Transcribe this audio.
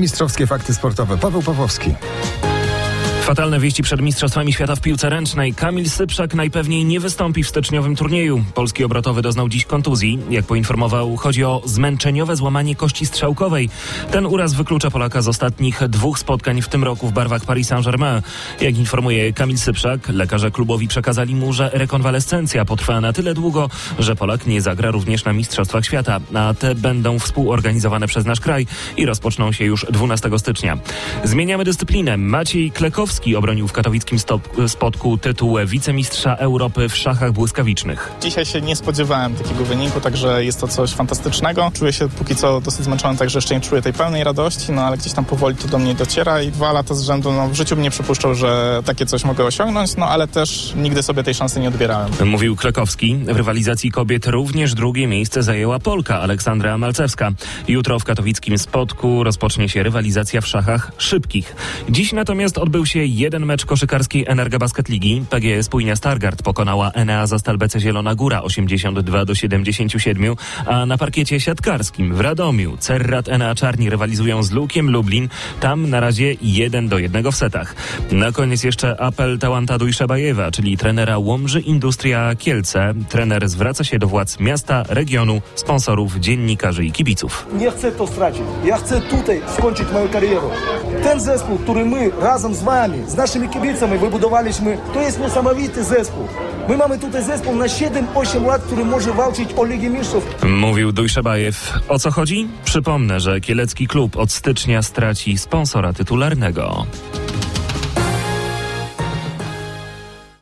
Mistrzowskie fakty sportowe. Paweł Pawłowski. Fatalne wieści przed Mistrzostwami Świata w piłce ręcznej. Kamil Sypszak najpewniej nie wystąpi w styczniowym turnieju. Polski obrotowy doznał dziś kontuzji. Jak poinformował, chodzi o zmęczeniowe złamanie kości strzałkowej. Ten uraz wyklucza Polaka z ostatnich dwóch spotkań w tym roku w barwach Paris Saint-Germain. Jak informuje Kamil Sypszak, lekarze klubowi przekazali mu, że rekonwalescencja potrwa na tyle długo, że Polak nie zagra również na Mistrzostwach Świata, a te będą współorganizowane przez nasz kraj i rozpoczną się już 12 stycznia. Zmieniamy dyscyplinę. Maciej Klekowski obronił w katowickim stop, spotku tytuł wicemistrza Europy w szachach błyskawicznych. Dzisiaj się nie spodziewałem takiego wyniku, także jest to coś fantastycznego. Czuję się póki co dosyć zmęczony, także jeszcze nie czuję tej pełnej radości, no ale gdzieś tam powoli to do mnie dociera i dwa lata z rzędu no, w życiu bym nie przypuszczał, że takie coś mogę osiągnąć, no ale też nigdy sobie tej szansy nie odbierałem. Mówił Klekowski. W rywalizacji kobiet również drugie miejsce zajęła Polka Aleksandra Malcewska. Jutro w katowickim spotku rozpocznie się rywalizacja w szachach szybkich. Dziś natomiast odbył się jeden mecz koszykarskiej Energa Basket Ligi. PGE Spójnia Stargard pokonała Enea za Stalbece Zielona Góra 82 do 77, a na parkiecie siatkarskim w Radomiu Cerrat Enea Czarni rywalizują z Lukiem Lublin. Tam na razie 1 do 1 w setach. Na koniec jeszcze apel Tałanta Dujszebajewa, czyli trenera Łomży Industria Kielce. Trener zwraca się do władz miasta, regionu, sponsorów, dziennikarzy i kibiców. Nie chcę to stracić. Ja chcę tutaj skończyć moją karierę. Ten zespół, który my razem z wami, z naszymi kibicami wybudowaliśmy, to jest niesamowity zespół. My mamy tutaj zespół na 7-8 lat, który może walczyć o Ligę Mistrzów. Mówił Dujszebajew. O co chodzi? Przypomnę, że kielecki klub od stycznia straci sponsora tytularnego.